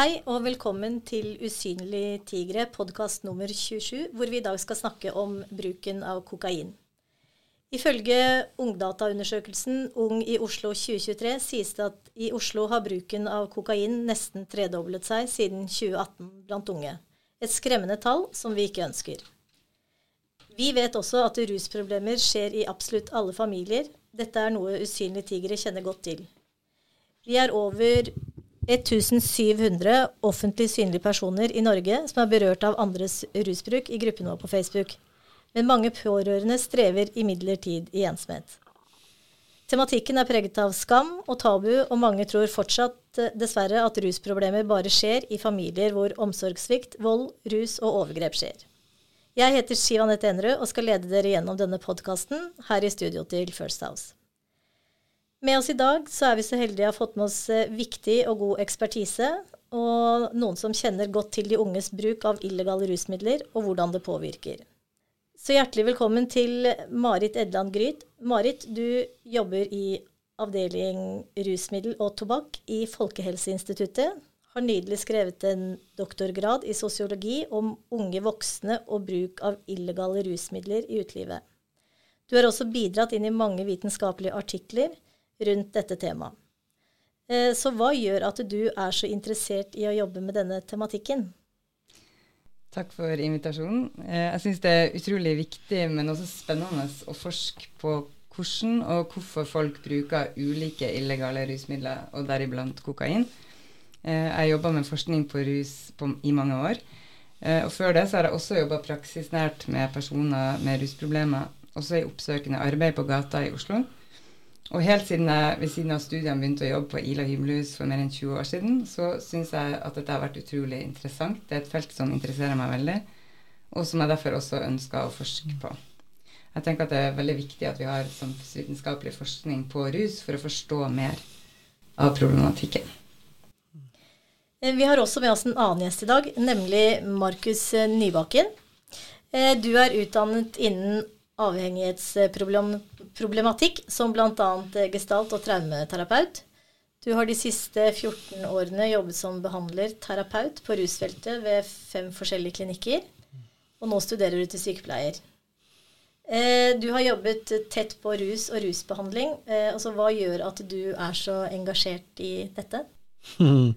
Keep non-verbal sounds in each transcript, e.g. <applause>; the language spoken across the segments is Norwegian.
Hei og velkommen til Usynlig tigre, podkast nummer 27, hvor vi i dag skal snakke om bruken av kokain. Ifølge Ungdataundersøkelsen Ung i Oslo 2023 sies det at i Oslo har bruken av kokain nesten tredoblet seg siden 2018 blant unge. Et skremmende tall som vi ikke ønsker. Vi vet også at rusproblemer skjer i absolutt alle familier. Dette er noe Usynlige tigre kjenner godt til. Vi er over 1700 offentlig synlige personer i Norge som er berørt av andres rusbruk i gruppen vår på Facebook. Men mange pårørende strever imidlertid i ensomhet. Tematikken er preget av skam og tabu, og mange tror fortsatt dessverre at rusproblemer bare skjer i familier hvor omsorgssvikt, vold, rus og overgrep skjer. Jeg heter Siv Anette Enerud og skal lede dere gjennom denne podkasten her i studio til First House. Med oss i dag så er vi så heldige å ha fått med oss viktig og god ekspertise, og noen som kjenner godt til de unges bruk av illegale rusmidler og hvordan det påvirker. Så hjertelig velkommen til Marit Edland Gryt. Marit, du jobber i avdeling rusmiddel og tobakk i Folkehelseinstituttet. Har nydelig skrevet en doktorgrad i sosiologi om unge voksne og bruk av illegale rusmidler i utelivet. Du har også bidratt inn i mange vitenskapelige artikler rundt dette temaet. Så hva gjør at du er så interessert i å jobbe med denne tematikken? Takk for invitasjonen. Jeg syns det er utrolig viktig, men også spennende å forske på hvordan og hvorfor folk bruker ulike illegale rusmidler, og deriblant kokain. Jeg jobba med forskning på rus i mange år. Og før det så har jeg også jobba praksisnært med personer med rusproblemer, også i oppsøkende arbeid på gata i Oslo. Og helt siden jeg ved siden av studiene begynte å jobbe på Ila himmelhus for mer enn 20 år siden, så syns jeg at dette har vært utrolig interessant. Det er et felt som interesserer meg veldig, og som jeg derfor også ønsker å forske på. Jeg tenker at det er veldig viktig at vi har samfunnsvitenskapelig forskning på rus for å forstå mer av problematikken. Vi har også med oss en annen gjest i dag, nemlig Markus Nybakken. Du er utdannet innen avhengighetsproblematikk, som bl.a. gestalt- og traumeterapeut. Du har de siste 14 årene jobbet som behandler, terapeut, på rusfeltet ved fem forskjellige klinikker. Og nå studerer du til sykepleier. Du har jobbet tett på rus og rusbehandling. Altså, hva gjør at du er så engasjert i dette? <laughs>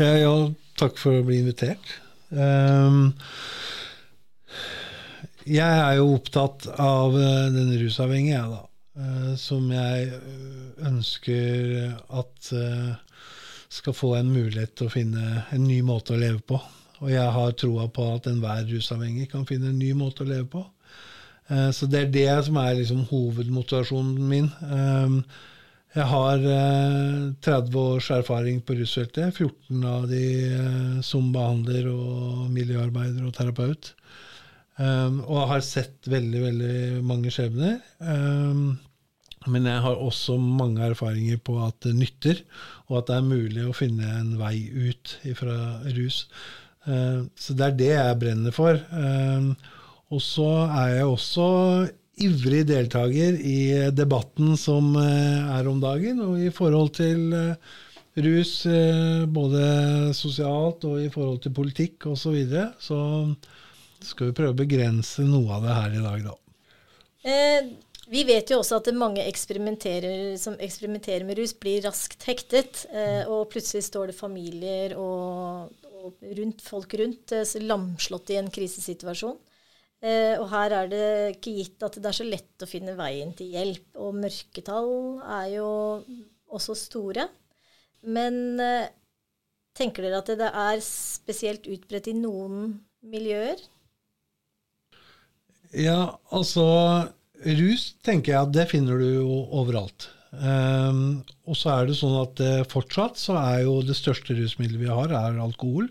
Ja, ja takk for å bli invitert. Um, jeg er jo opptatt av den rusavhengige, jeg, da. Som jeg ønsker at skal få en mulighet til å finne en ny måte å leve på. Og jeg har troa på at enhver rusavhengig kan finne en ny måte å leve på. Så det er det som er liksom hovedmotivasjonen min. Jeg har 30 års erfaring på rusfeltet. 14 av de som behandler og miljøarbeider og terapeut. Um, og har sett veldig, veldig mange skjebner. Um, men jeg har også mange erfaringer på at det nytter, og at det er mulig å finne en vei ut fra rus. Uh, så det er det jeg brenner for. Og så er jeg også ivrig deltaker i debatten som uh, er om dagen, og i forhold til uh, rus, både sosialt og i forhold til politikk osv. Så, videre. så skal vi prøve å begrense noe av det her i dag, da. Eh, vi vet jo også at mange eksperimenterer, som eksperimenterer med rus, blir raskt hektet. Eh, og plutselig står det familier og, og rundt, folk rundt eh, lamslått i en krisesituasjon. Eh, og her er det ikke gitt at det er så lett å finne veien til hjelp. Og mørketall er jo også store. Men eh, tenker dere at det er spesielt utbredt i noen miljøer? Ja, altså Rus tenker jeg at det finner du jo overalt. Um, og så er det sånn at uh, fortsatt så er jo det største rusmiddelet vi har, er alkohol.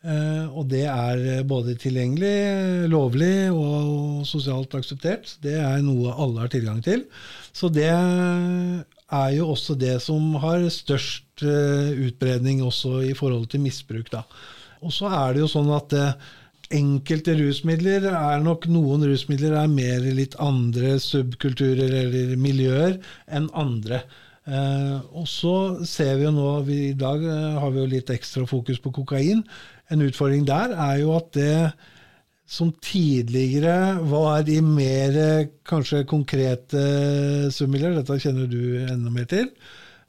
Uh, og det er både tilgjengelig, lovlig og sosialt akseptert. Det er noe alle har tilgang til. Så det er jo også det som har størst uh, utbredning også i forhold til misbruk. da. Og så er det jo sånn at enkelte rusmidler er nok Noen rusmidler er mer litt andre subkulturer eller miljøer enn andre. Eh, og så ser vi jo nå vi, I dag eh, har vi jo litt ekstra fokus på kokain. En utfordring der er jo at det som tidligere var i mer kanskje konkrete summiler, dette kjenner du enda mer til,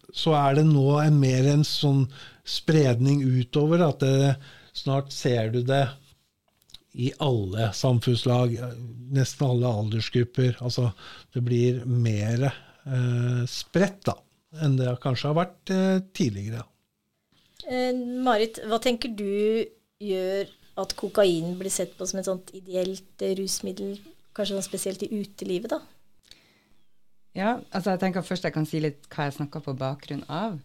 så er det nå en mer en sånn spredning utover. At det, snart ser du det i alle samfunnslag, nesten alle aldersgrupper. Altså det blir mer eh, spredt da, enn det kanskje har vært eh, tidligere. Eh, Marit, hva tenker du gjør at kokain blir sett på som et sånt ideelt rusmiddel, kanskje sånn spesielt i utelivet, da? Ja, altså jeg tenker først jeg kan si litt hva jeg snakker på bakgrunn av.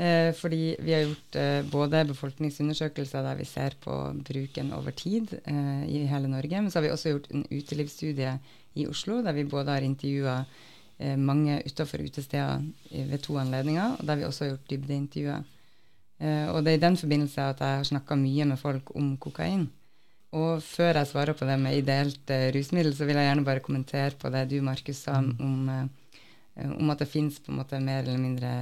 Eh, fordi vi har gjort eh, både befolkningsundersøkelser der vi ser på bruken over tid eh, i hele Norge, men så har vi også gjort en utelivsstudie i Oslo der vi både har intervjua eh, mange utafor utesteder ved to anledninger, og der vi også har gjort dybdeintervjuer. Eh, og det er i den forbindelse at jeg har snakka mye med folk om kokain. Og før jeg svarer på det med ideelt eh, rusmiddel, så vil jeg gjerne bare kommentere på det du, Markus, sa mm. om, eh, om at det fins mer eller mindre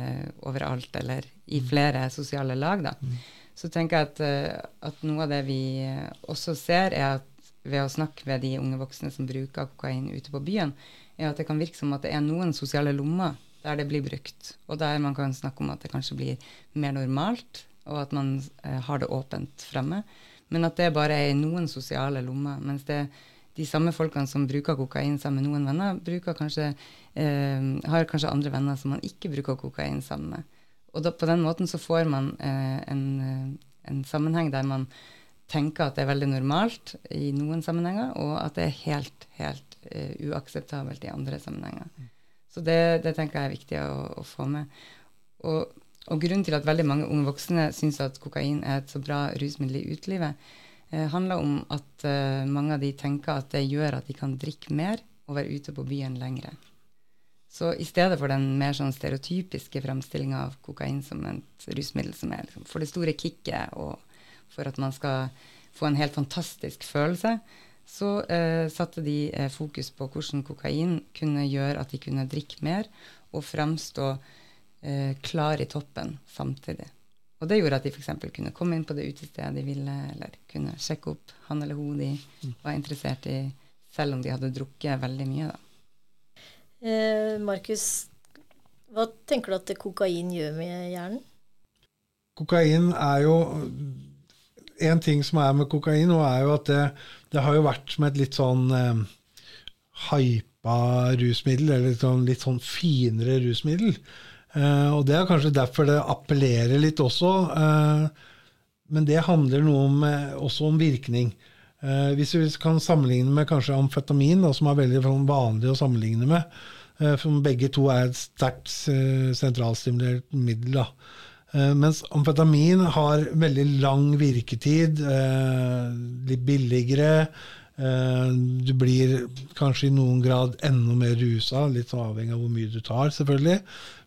overalt, eller i mm. flere sosiale lag. da. Mm. Så tenker jeg at, eh, at, noe av det vi eh, også ser, er at ved å snakke med de unge voksne som bruker kokain ute på byen, er at det kan virke som at det er noen sosiale lommer der det blir brukt, og der man kan snakke om at det kanskje blir mer normalt, og at man eh, har det åpent fremme. Men at det bare er i noen sosiale lommer. Mens det, de samme folkene som bruker kokain sammen med noen venner, kanskje, eh, har kanskje andre venner som man ikke bruker kokain sammen med. Og da, på den måten så får man eh, en, en, sammenheng der man tenker at det er veldig normalt i noen sammenhenger, og at det er helt, helt eh, uakseptabelt i andre sammenhenger. Så det, det, tenker jeg er viktig å, å få med. Og, og, grunnen til at veldig mange unge voksne syns at kokain er et så bra rusmiddel i utelivet, eh, handler om at eh, mange av de tenker at det gjør at de kan drikke mer og være ute på byen lengre. Så i stedet for den mer sånn stereotypiske fremstillinga av kokain som et rusmiddel som er liksom, for det store kicket og for at man skal få en helt fantastisk følelse, så eh, satte de eh, fokus på hvordan kokain kunne gjøre at de kunne drikke mer og fremstå eh, klar i toppen samtidig. Og det gjorde at de f.eks. kunne komme inn på det utestedet de ville, eller kunne sjekke opp han eller hun de var interessert i, selv om de hadde drukket veldig mye. da. Eh, Markus, hva tenker du at kokain gjør med hjernen? Kokain er jo En ting som er med kokain, er jo at det det har jo vært som et litt sånn eh, hypa rusmiddel, eller litt sånn, litt sånn finere rusmiddel. Eh, og det er kanskje derfor det appellerer litt også. Eh, men det handler noe om, eh, også om virkning. Hvis vi kan sammenligne med kanskje amfetamin, da, som er veldig sånn vanlig å sammenligne med, for begge to er et sterkt sentralstimulert middel. da. Mens amfetamin har veldig lang virketid, litt billigere. Uh, du blir kanskje i noen grad enda mer rusa, litt avhengig av hvor mye du tar, selvfølgelig.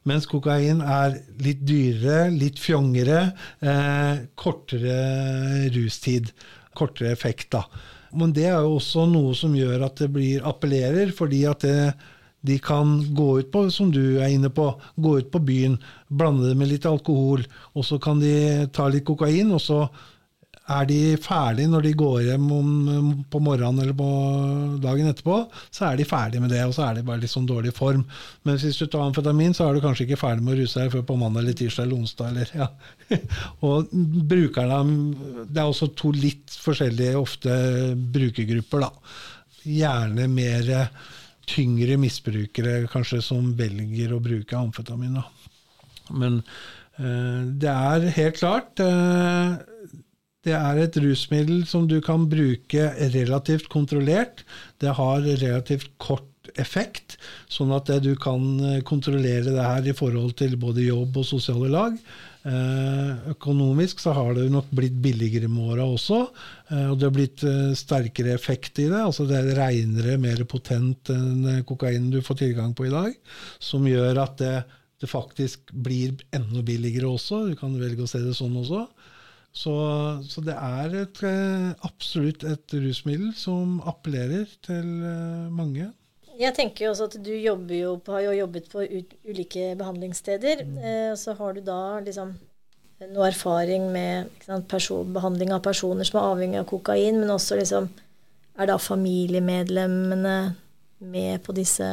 Mens kokain er litt dyrere, litt fjongere, kortere rustid. Kortere effekt, da. Men det er jo også noe som gjør at det blir appellerer, fordi at det de kan gå ut på, som du er inne på, gå ut på byen, blande det med litt alkohol, og så kan de ta litt kokain, og så er de ferdige når de går hjem om, på morgenen eller på dagen etterpå, så er de ferdige med det, og så er de bare litt sånn dårlig form. Men hvis du tar amfetamin, så er du kanskje ikke ferdig med å ruse deg før på mandag eller tirsdag eller onsdag. Eller, ja. <laughs> og brukerne Det er også to litt forskjellige ofte brukergrupper, da. Gjerne mer tyngre misbrukere kanskje som velger å bruke amfetamin. Da. Men eh, det er helt klart eh, det er et rusmiddel som du kan bruke relativt kontrollert. Det har relativt kort effekt, sånn at du kan eh, kontrollere det her i forhold til både jobb og sosiale lag. Eh, økonomisk så har det nok blitt billigere med åra også. Eh, og det har blitt eh, sterkere effekt i det. altså Det er reinere, mer potent enn kokain du får tilgang på i dag. Som gjør at det, det faktisk blir enda billigere også. Du kan velge å se det sånn også. Så, så det er et, absolutt et rusmiddel som appellerer til mange. Jeg tenker jo også at du jo på, har jo jobbet på ulike behandlingssteder. Mm. Eh, så har du da liksom noe erfaring med sant, person, behandling av personer som er avhengig av kokain, men også liksom Er da familiemedlemmene med på disse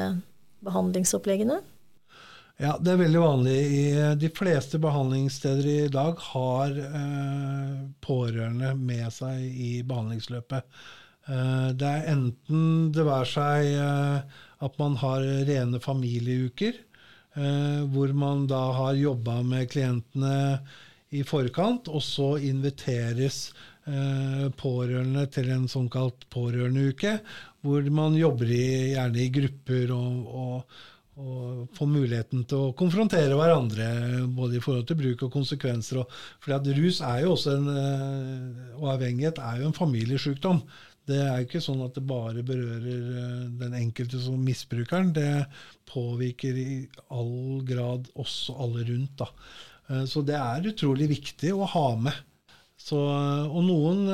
behandlingsoppleggene? Ja, det er veldig vanlig. De fleste behandlingssteder i dag har eh, pårørende med seg i behandlingsløpet. Eh, det er enten det være seg eh, at man har rene familieuker, eh, hvor man da har jobba med klientene i forkant, og så inviteres pårørende til en såkalt pårørendeuke, hvor man jobber i, gjerne i grupper og, og og få muligheten til å konfrontere hverandre, både i forhold til bruk og konsekvenser. Og, fordi at rus er jo også en, eh, og avhengighet er jo en familiesykdom. Det er jo ikke sånn at det bare berører eh, den enkelte som misbrukeren. Det påvirker i all grad også alle rundt. Da. Eh, så det er utrolig viktig å ha med. Så, og noen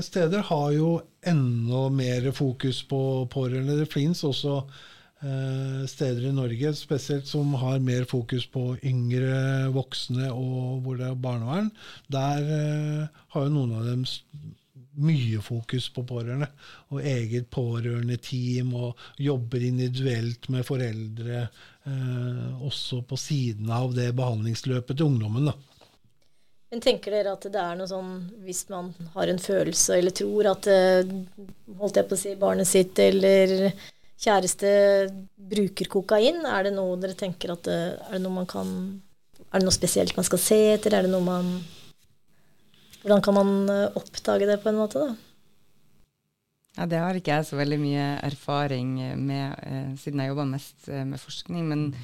steder har jo enda mer fokus på pårørende. Det fins også steder i Norge, spesielt som har mer fokus på yngre voksne og hvor det er barnevern, der eh, har jo noen av dem mye fokus på pårørende. Og eget pårørendeteam, og jobber individuelt med foreldre eh, også på siden av det behandlingsløpet til ungdommen. da. Men tenker dere at det er noe sånn, hvis man har en følelse eller tror at holdt jeg på å si, barnet sitt eller kjæreste bruker kokain, er det noe dere tenker at det, er det noe man kan Er det noe spesielt man skal se etter? Er det noe man Hvordan kan man eh, oppdage det på en måte, da? Ja, Det har ikke jeg så veldig mye erfaring med, eh, siden jeg jobber mest eh, med forskning. Men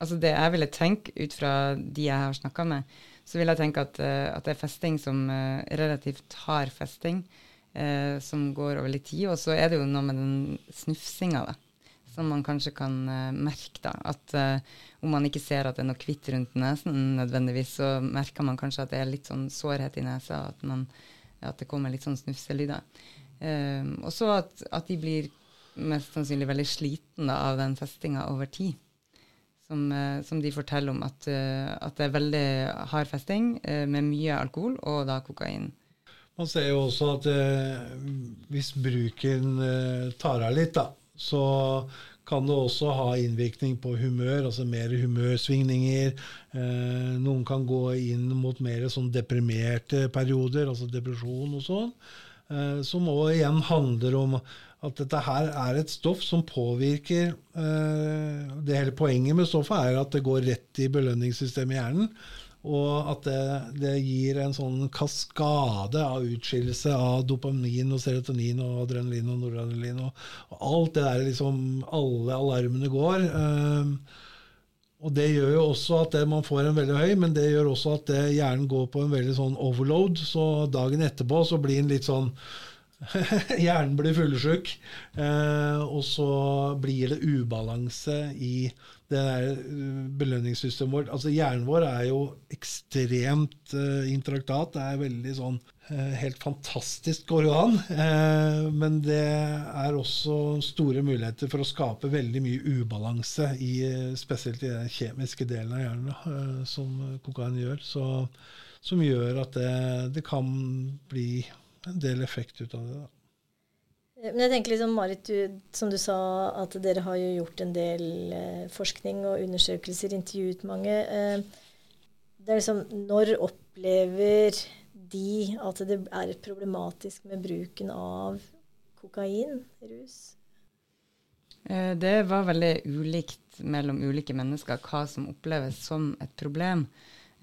altså, det jeg ville tenke ut fra de jeg har snakka med, så vil jeg tenke at, eh, at, det er festing som eh, relativt hard festing eh, som går over litt tid. Og så er det jo noe med den snufsinga, da, som man kanskje kan eh, merke. da, at eh, Om man ikke ser at det er noe hvitt rundt nesen nødvendigvis, så merker man kanskje at det er litt sånn sårhet i nesa, at, man, at det kommer litt sånn snufselyder. Eh, og så at, at, de blir mest sannsynlig veldig sliten av den festinga over tid. Som, eh, som, de forteller om, at, uh, at, det er veldig hard festing uh, med mye alkohol og da kokain. Man ser jo også at eh, hvis bruken eh, tar av litt, da, så kan det også ha innvirkning på humør, altså mer humørsvingninger. Eh, noen kan gå inn mot mer sånn deprimerte perioder, altså depresjon og sånn. Eh, som òg igjen handler om at dette her er et stoff som påvirker eh, Det hele poenget med stoffet er at det går rett i belønningssystemet i hjernen. Og at det, det, gir en sånn kaskade av utskillelse av dopamin og serotonin og adrenalin og noradrenalin. Og, og, alt det der liksom Alle alarmene går. Um, og det gjør jo også at det, man får en veldig høy, men det gjør også at det, hjernen går på en veldig sånn overload. Så dagen etterpå så blir den litt sånn <laughs> Hjernen blir fyllesyk. Eh, og så blir det ubalanse i det der eh, belønningssystemet vårt. Altså Hjernen vår er jo ekstremt uh, intraktat. Det er veldig sånn uh, helt fantastisk går jo an. Uh, men det er også store muligheter for å skape veldig mye ubalanse, i, spesielt i den kjemiske delen av hjernen, som kokain gjør. Så, som gjør at det, det, kan bli en del effekt ut av det. da. Men jeg tenker liksom, Marit, du, som du sa, at dere har jo gjort en del eh, forskning og undersøkelser, intervjuet mange. Eh, det er liksom, Når opplever de at det er problematisk med bruken av kokain, rus? Eh, det var veldig ulikt mellom ulike mennesker hva som oppleves som et problem.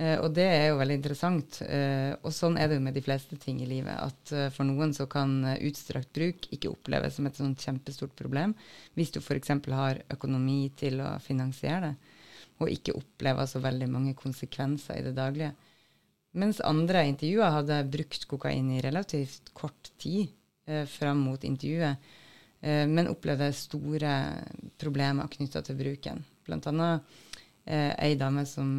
Uh, og det er jo veldig interessant. Uh, og sånn er det jo med de fleste ting i livet. At uh, for noen så kan utstrakt bruk ikke oppleves som et sånt kjempestort problem hvis du f.eks. har økonomi til å finansiere det, og ikke opplever så veldig mange konsekvenser i det daglige. Mens andre intervjuer hadde brukt kokain i relativt kort tid fram mot intervjuet, men opplevde store problemer knytta til bruken. Blant annet ei dame som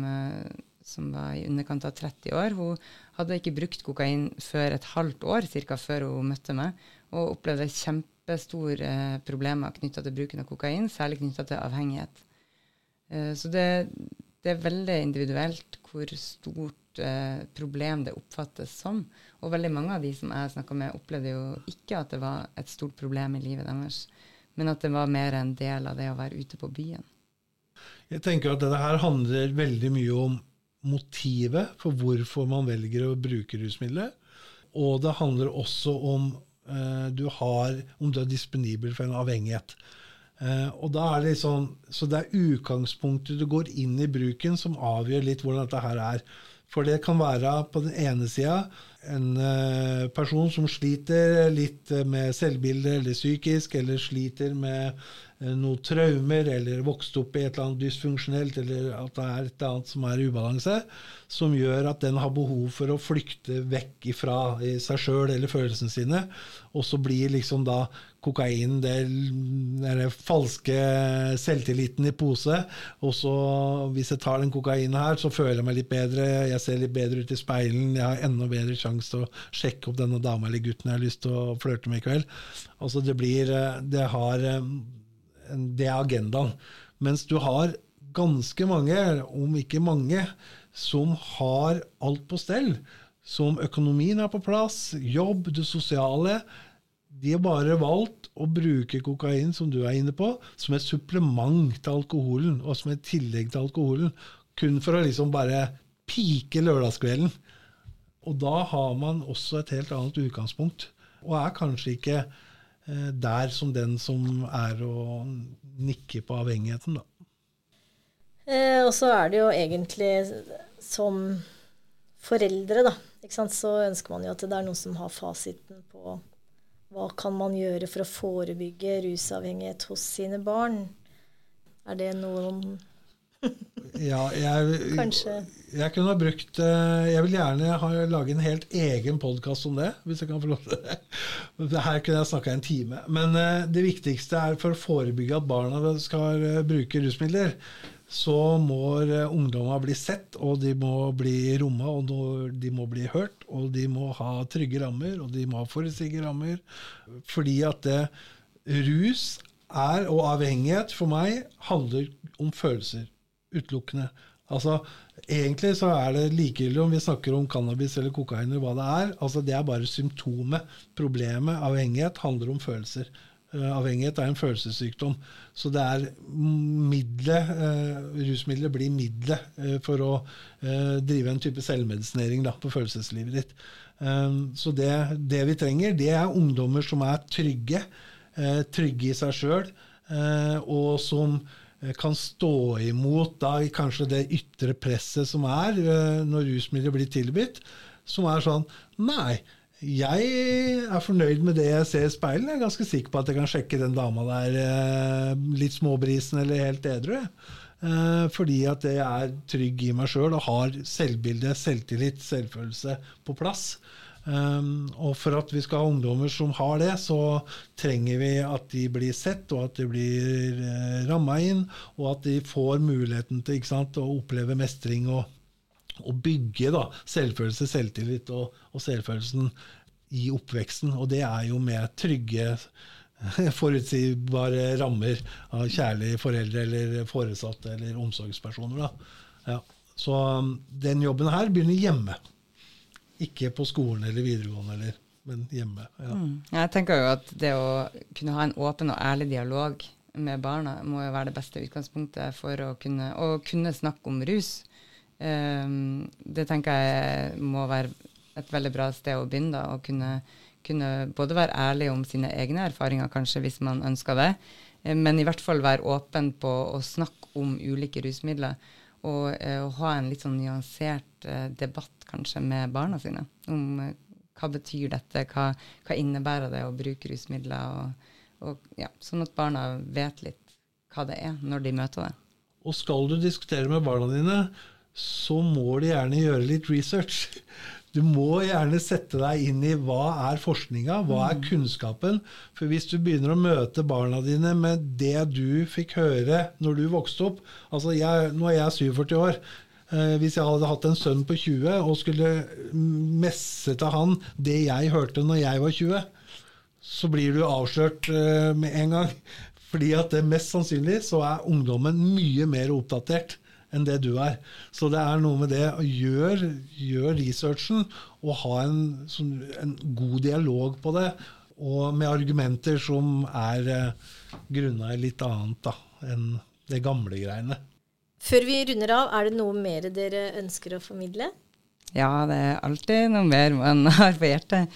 som var i underkant av 30 år. Hun hadde ikke brukt kokain før et halvt år cirka før hun møtte meg, og opplevde kjempestore eh, problemer knytta til bruken av kokain, særlig knytta til avhengighet. Eh, så det, det, er veldig individuelt hvor stort eh, problem det oppfattes som. Og veldig mange av de som jeg snakka med, opplevde jo ikke at det var et stort problem i livet deres, men at det var mer en del av det å være ute på byen. Jeg tenker at dette her handler veldig mye om motivet for hvorfor man velger å bruke rusmidler. Og det handler også om eh, du har, om du er disponibel for en avhengighet. Eh, og da er det sånn, Så det er utgangspunktet du går inn i bruken, som avgjør litt hvordan dette her er. For det kan være på den ene sida en uh, person som sliter litt med selvbilde eller psykisk, eller sliter med Eh, noen traumer, eller vokst opp i et eller annet dysfunksjonelt, eller at det er et eller annet som er ubalanse, som gjør at den har behov for å flykte vekk ifra seg sjøl eller følelsene sine. Og så blir liksom da kokain den falske selvtilliten i pose. Og så, hvis jeg tar den kokainen her, så føler jeg meg litt bedre, jeg ser litt bedre ut i speilen, jeg har enda bedre sjanse til å sjekke opp denne dama eller gutten jeg har lyst til å flørte med i kveld. Altså det blir eh, Det har eh, det er agendaen. Mens du har ganske mange, om ikke mange, som har alt på stell. Som økonomien er på plass, jobb, det sosiale. De har bare valgt å bruke kokain, som du er inne på, som et supplement til alkoholen, og som et tillegg til alkoholen. Kun for å liksom bare pike lørdagskvelden. Og da har man også et helt annet utgangspunkt. Og er kanskje ikke Eh, der som den som er å nikke på avhengigheten, da. Eh, og så er det jo egentlig som foreldre, da, så ønsker man jo at det er noen som har fasiten på hva kan man gjøre for å forebygge rusavhengighet hos sine barn. Er det noen <laughs> ja, jeg, Kanskje. Jeg kunne ha brukt eh, Jeg vil gjerne ha, lage en helt egen podkast om det, hvis jeg kan få lov til det. <laughs> Her kunne jeg snakka en time. Men uh, det viktigste er for å forebygge at barna skal uh, bruke rusmidler, så må ungdommer bli sett, og de må bli romma, og de må bli hørt, og de må ha trygge rammer, og de må ha forutsigbare rammer. Fordi at rus er, og avhengighet for meg, handler om følelser utelukkende. Altså, Egentlig så er det likegyldig om vi snakker om cannabis eller kokain eller hva det er. Altså, Det er bare symptomet. Problemet, avhengighet, handler om følelser. Uh, avhengighet er en følelsessykdom. Så det er middelet, uh, rusmiddelet blir middelet uh, for å drive en type selvmedisinering da, på følelseslivet ditt. så det, det, vi trenger, det er ungdommer som er trygge. trygge i seg sjøl, og som Eh, kan stå imot da kanskje det ytre presset som er eh, når rusmidler blir tilbudt, som er sånn Nei, jeg er fornøyd med det jeg ser i speilet. Jeg er ganske sikker på at jeg kan sjekke den dama der eh, litt småbrisen eller helt edru. Fordi at jeg er trygg i meg sjøl og har selvbilde, selvtillit, selvfølelse på plass. Um, og for at vi skal ha ungdommer som har det, så trenger vi at de blir sett, og at de blir uh, ramma inn, og at de får muligheten til sant, å oppleve mestring og, og bygge da, selvfølelse, selvtillit og, og, selvfølelsen i oppveksten. Og det er jo med trygge, <laughs> forutsigbare rammer av kjærlige foreldre eller foresatte eller omsorgspersoner. Ja. Så um, den jobben her begynner hjemme. Ikke på skolen eller videregående, eller, men hjemme. Ja. Mm. Jeg tenker jo at det å kunne ha en åpen og ærlig dialog med barna må jo være det beste utgangspunktet for å kunne, å kunne snakke om rus. Um, det tenker jeg må være et veldig bra sted å begynne. da, Å kunne, kunne, både være ærlig om sine egne erfaringer, kanskje, hvis man ønsker det, eh, men i hvert fall være åpen på å snakke om ulike rusmidler. Og uh, ha en litt sånn nyansert uh, debatt kanskje med barna sine. Om uh, hva betyr dette, hva, hva, innebærer det å bruke rusmidler, og, og, ja, sånn at barna vet litt hva det er når de møter det. Og skal du diskutere med barna dine, så må de gjerne gjøre litt research. Du må gjerne sette deg inn i hva er forskninga, hva er mm. kunnskapen. For hvis du begynner å møte barna dine med det du fikk høre når du vokste opp altså jeg, Nå er jeg 47 år. Eh, hvis jeg hadde hatt en sønn på 20 og skulle messe til han det jeg hørte når jeg var 20, så blir du avslørt uh, med en gang. Fordi at det mest sannsynlig så er ungdommen mye mer oppdatert enn det du er. Så det er noe med det å gjøre gjør researchen og ha en, sånn, en, god dialog på det. Og med argumenter som er uh, grunna i litt annet da, enn det gamle greiene. Før vi runder av, er det noe mer dere ønsker å formidle? Ja, det er alltid noe mer man <laughs> har på hjertet.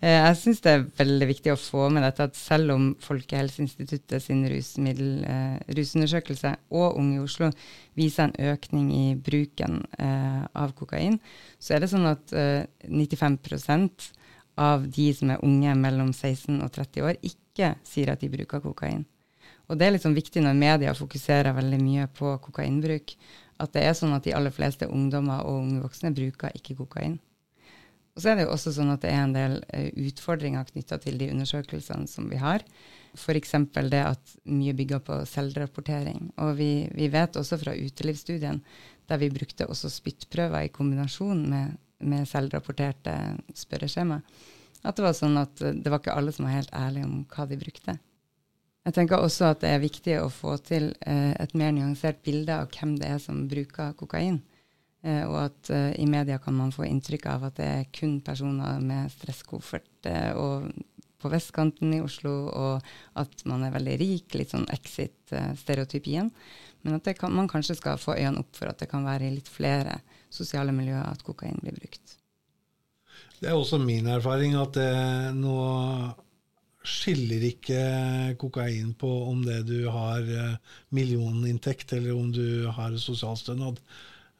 Eh, jeg syns det er veldig viktig å få med dette at selv om Folkehelseinstituttet sin rusmiddel, eh, rusundersøkelse og Unge i Oslo viser en økning i bruken eh, av kokain, så er det sånn at eh, 95% av de som er unge mellom 16 og 30 år, ikke sier at de bruker kokain. Og det er liksom viktig når media fokuserer veldig mye på kokainbruk, at det er sånn at de aller fleste ungdommer og unge voksne bruker ikke kokain. Og så er det jo også sånn at det er en del uh, utfordringer knytta til de undersøkelsene som vi har. F.eks. det at mye bygger på selvrapportering. Og vi, vi, vet også fra utelivsstudien, der vi brukte også spyttprøver i kombinasjon med, med selvrapporterte spørreskjema, at det var sånn at det var ikke alle som var helt ærlige om hva de brukte. Jeg tenker også at det er viktig å få til uh, et mer nyansert bilde av hvem det er som bruker kokain. Eh, og at uh, i media kan man få inntrykk av at det er kun personer med stresskoffert uh, og på vestkanten i Oslo, og at man er veldig rik, litt sånn exit-stereotypien. Men at kan, man kanskje skal få øynene opp for at det kan være i litt flere sosiale miljøer at kokain blir brukt. Det er også min erfaring at det nå skiller ikke kokain på om det du har millioninntekt eller om du har sosialstønad.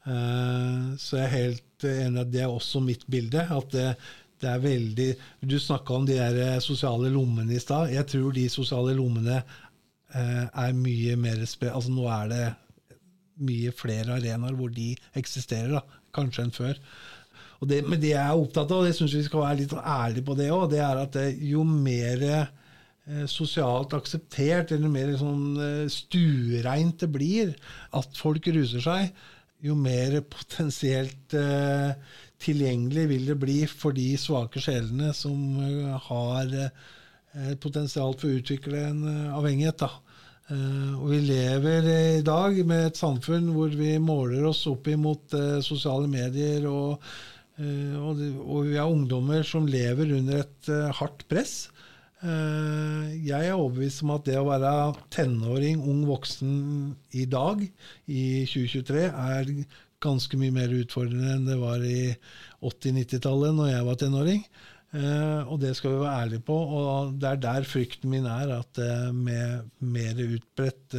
Eh, så jeg er helt enig at det er også mitt bilde. at det, det er veldig, Du snakka om de der eh, sosiale lommene i stad. Jeg tror de sosiale lommene eh, er mye mer altså Nå er det mye flere arenaer hvor de eksisterer, da, kanskje enn før. Det, men det jeg er opptatt av, og det syns vi skal være litt ærlige på det òg, det er at det, jo mer sosialt akseptert, eller mer sånn stuereint det blir at folk ruser seg, jo mer potensielt eh, tilgjengelig vil det bli for de svake sjelene som uh, har uh, potensial for å utvikle en avhengighet. avhengighet. og vi lever i dag med et samfunn hvor vi måler oss opp imot sosiale medier, og, og, vi har ungdommer som lever under et hardt press. Eh, jeg er overbevist om at det å være tenåring, ung voksen i dag, i 2023, er ganske mye mer utfordrende enn det var i 80-90-tallet, når jeg var tenåring. Uh, og det skal vi være ærlige på. Og det er der frykten min er, at uh, med mer utbredt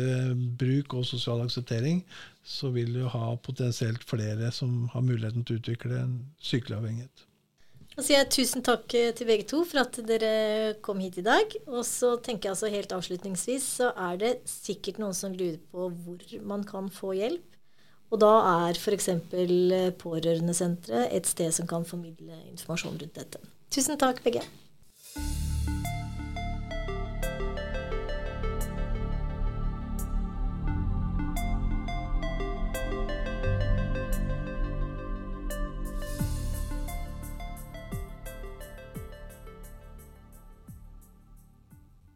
bruk og sosial akseptering, så vil du ha potensielt flere som har muligheten til å utvikle en sykelig Da sier jeg tusen takk eh, til begge to for at dere kom hit i dag. Og så tenker jeg altså helt avslutningsvis så er det sikkert noen som lurer på hvor man kan få hjelp. Og da er f.eks. Pårørendesenteret et sted som kan formidle informasjon rundt dette. Tusen takk, begge.